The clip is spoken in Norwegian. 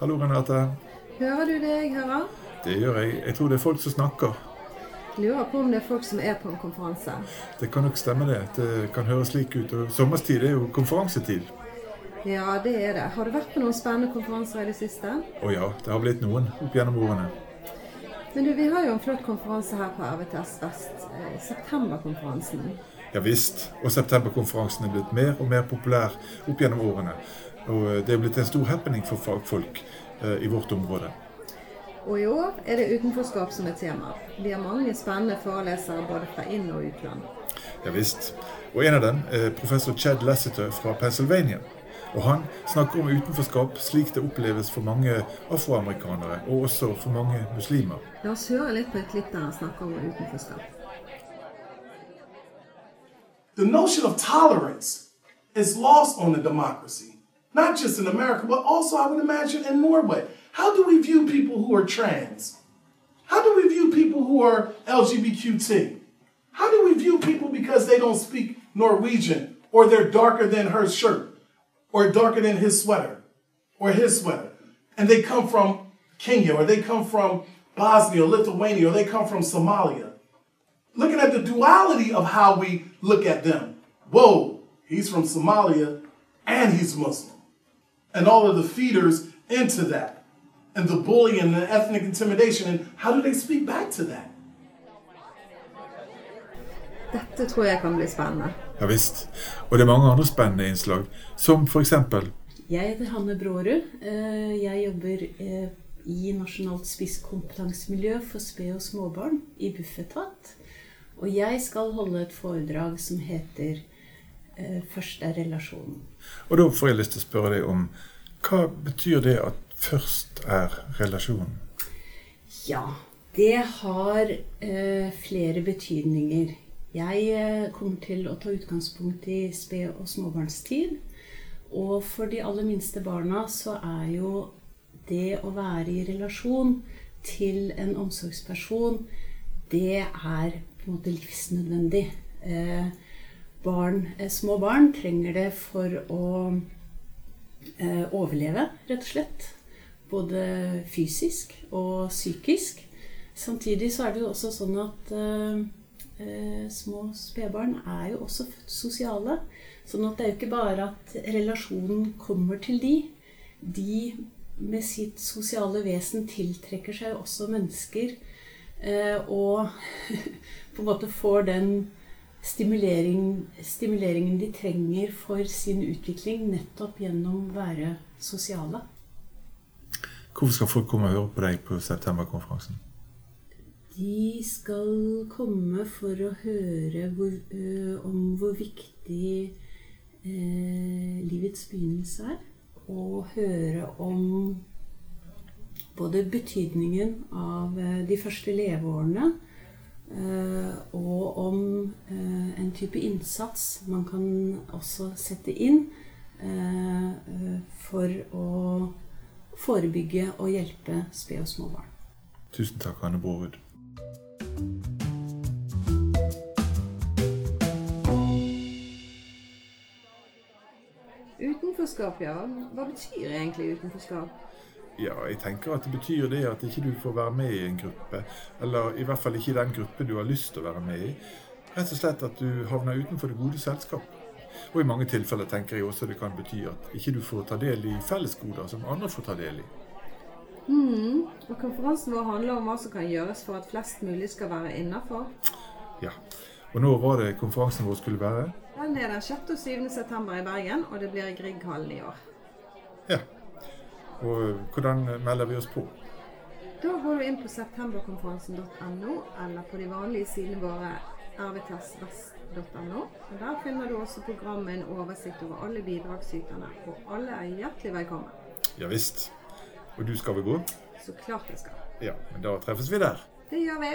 Hallo, Renate. Hører du det jeg hører? Det gjør jeg. Jeg tror det er folk som snakker. Lurer på om det er folk som er på en konferanse. Det kan nok stemme, det. Det kan høres slik ut. Og sommerstid er jo konferansetid. Ja, det er det. Har du vært på noen spennende konferanser i det siste? Å ja, det har blitt noen opp gjennom årene. Men du, vi har jo en flott konferanse her på RVTS Vest. eh, Septemberkonferansen. Ja visst. Og septemberkonferansen er blitt mer og mer populær opp gjennom årene. Og eh, det er blitt en stor happening for fagfolk eh, i vårt område. Og i år er det utenforskap som er tema. Vi har mange spennende forelesere både fra inn- og utland. Ja visst. Og en av dem er professor Chad Lasseter fra Pennsylvania. Og han snakker om utenforskap slik det oppleves for mange afroamerikanere, og også for mange muslimer. La oss høre litt på et klipp der han snakker om utenforskap. The notion of tolerance is lost on the democracy, not just in America, but also, I would imagine, in Norway. How do we view people who are trans? How do we view people who are LGBTQT? How do we view people because they don't speak Norwegian or they're darker than her shirt or darker than his sweater or his sweater? And they come from Kenya or they come from Bosnia or Lithuania or they come from Somalia looking at the duality of how we look at them. Whoa, he's from Somalia and he's Muslim. And all of the feeders into that. And the bullying and the ethnic intimidation. And how do they speak back to that? Dette tror jeg kan bli spennende. Ja visst. Og det er mange andre spennende innslag, som f.eks. Jeg heter Hanne Brårud. Eh, Jeg jobber eh, i Nasjonalt spisskompetansemiljø for sped- og småbarn i Bufetat. Og jeg skal holde et foredrag som heter eh, 'Først er relasjonen'. Og da får jeg lyst til å spørre deg om hva betyr det at først er relasjonen? Ja, det har eh, flere betydninger. Jeg eh, kommer til å ta utgangspunkt i sped- og småbarnstid. Og for de aller minste barna så er jo det å være i relasjon til en omsorgsperson, det er på en måte livsnødvendig. Eh, barn, eh, små barn trenger det for å eh, overleve, rett og slett. Både fysisk og psykisk. Samtidig så er det jo også sånn at eh, eh, små spedbarn er jo også sosiale. Sånn at det er jo ikke bare at relasjonen kommer til de. De med sitt sosiale vesen tiltrekker seg også mennesker. Eh, og på en måte får den stimulering, stimuleringen de trenger for sin utvikling nettopp gjennom å være sosiale. Hvorfor skal folk komme og høre på deg på septemberkonferansen? De skal komme for å høre hvor, ø, om hvor viktig ø, livets begynnelse er. Og høre om både betydningen av eh, de første leveårene eh, og om eh, en type innsats man kan også sette inn eh, eh, for å forebygge og hjelpe sped og små barn. Tusen takk, Anne Brorud. Utenforskap, ja. Hva betyr egentlig utenforskap? Ja, jeg tenker at det betyr det at ikke du får være med i en gruppe. Eller i hvert fall ikke i den gruppen du har lyst til å være med i. Rett og slett at du havner utenfor det gode selskap. Og i mange tilfeller tenker jeg også det kan bety at ikke du får ta del i fellesgoder som andre får ta del i. Mm. Og konferansen vår handler om hva som kan gjøres for at flest mulig skal være innafor. Ja. Og når var det konferansen vår skulle være? Den er den 6. og 7. september i Bergen, og det blir i Grieghallen i år. Ja. Og hvordan melder vi oss på? Da går du inn på septemberkonferansen.no, eller på de vanlige sidene våre rvtsvest.no. Og Der finner du også programmet en oversikt over alle bidragsyterne, og alle er hjertelig velkommen. Ja visst. Og du skal vel gå? Så klart jeg skal. Ja, men da treffes vi der. Det gjør vi.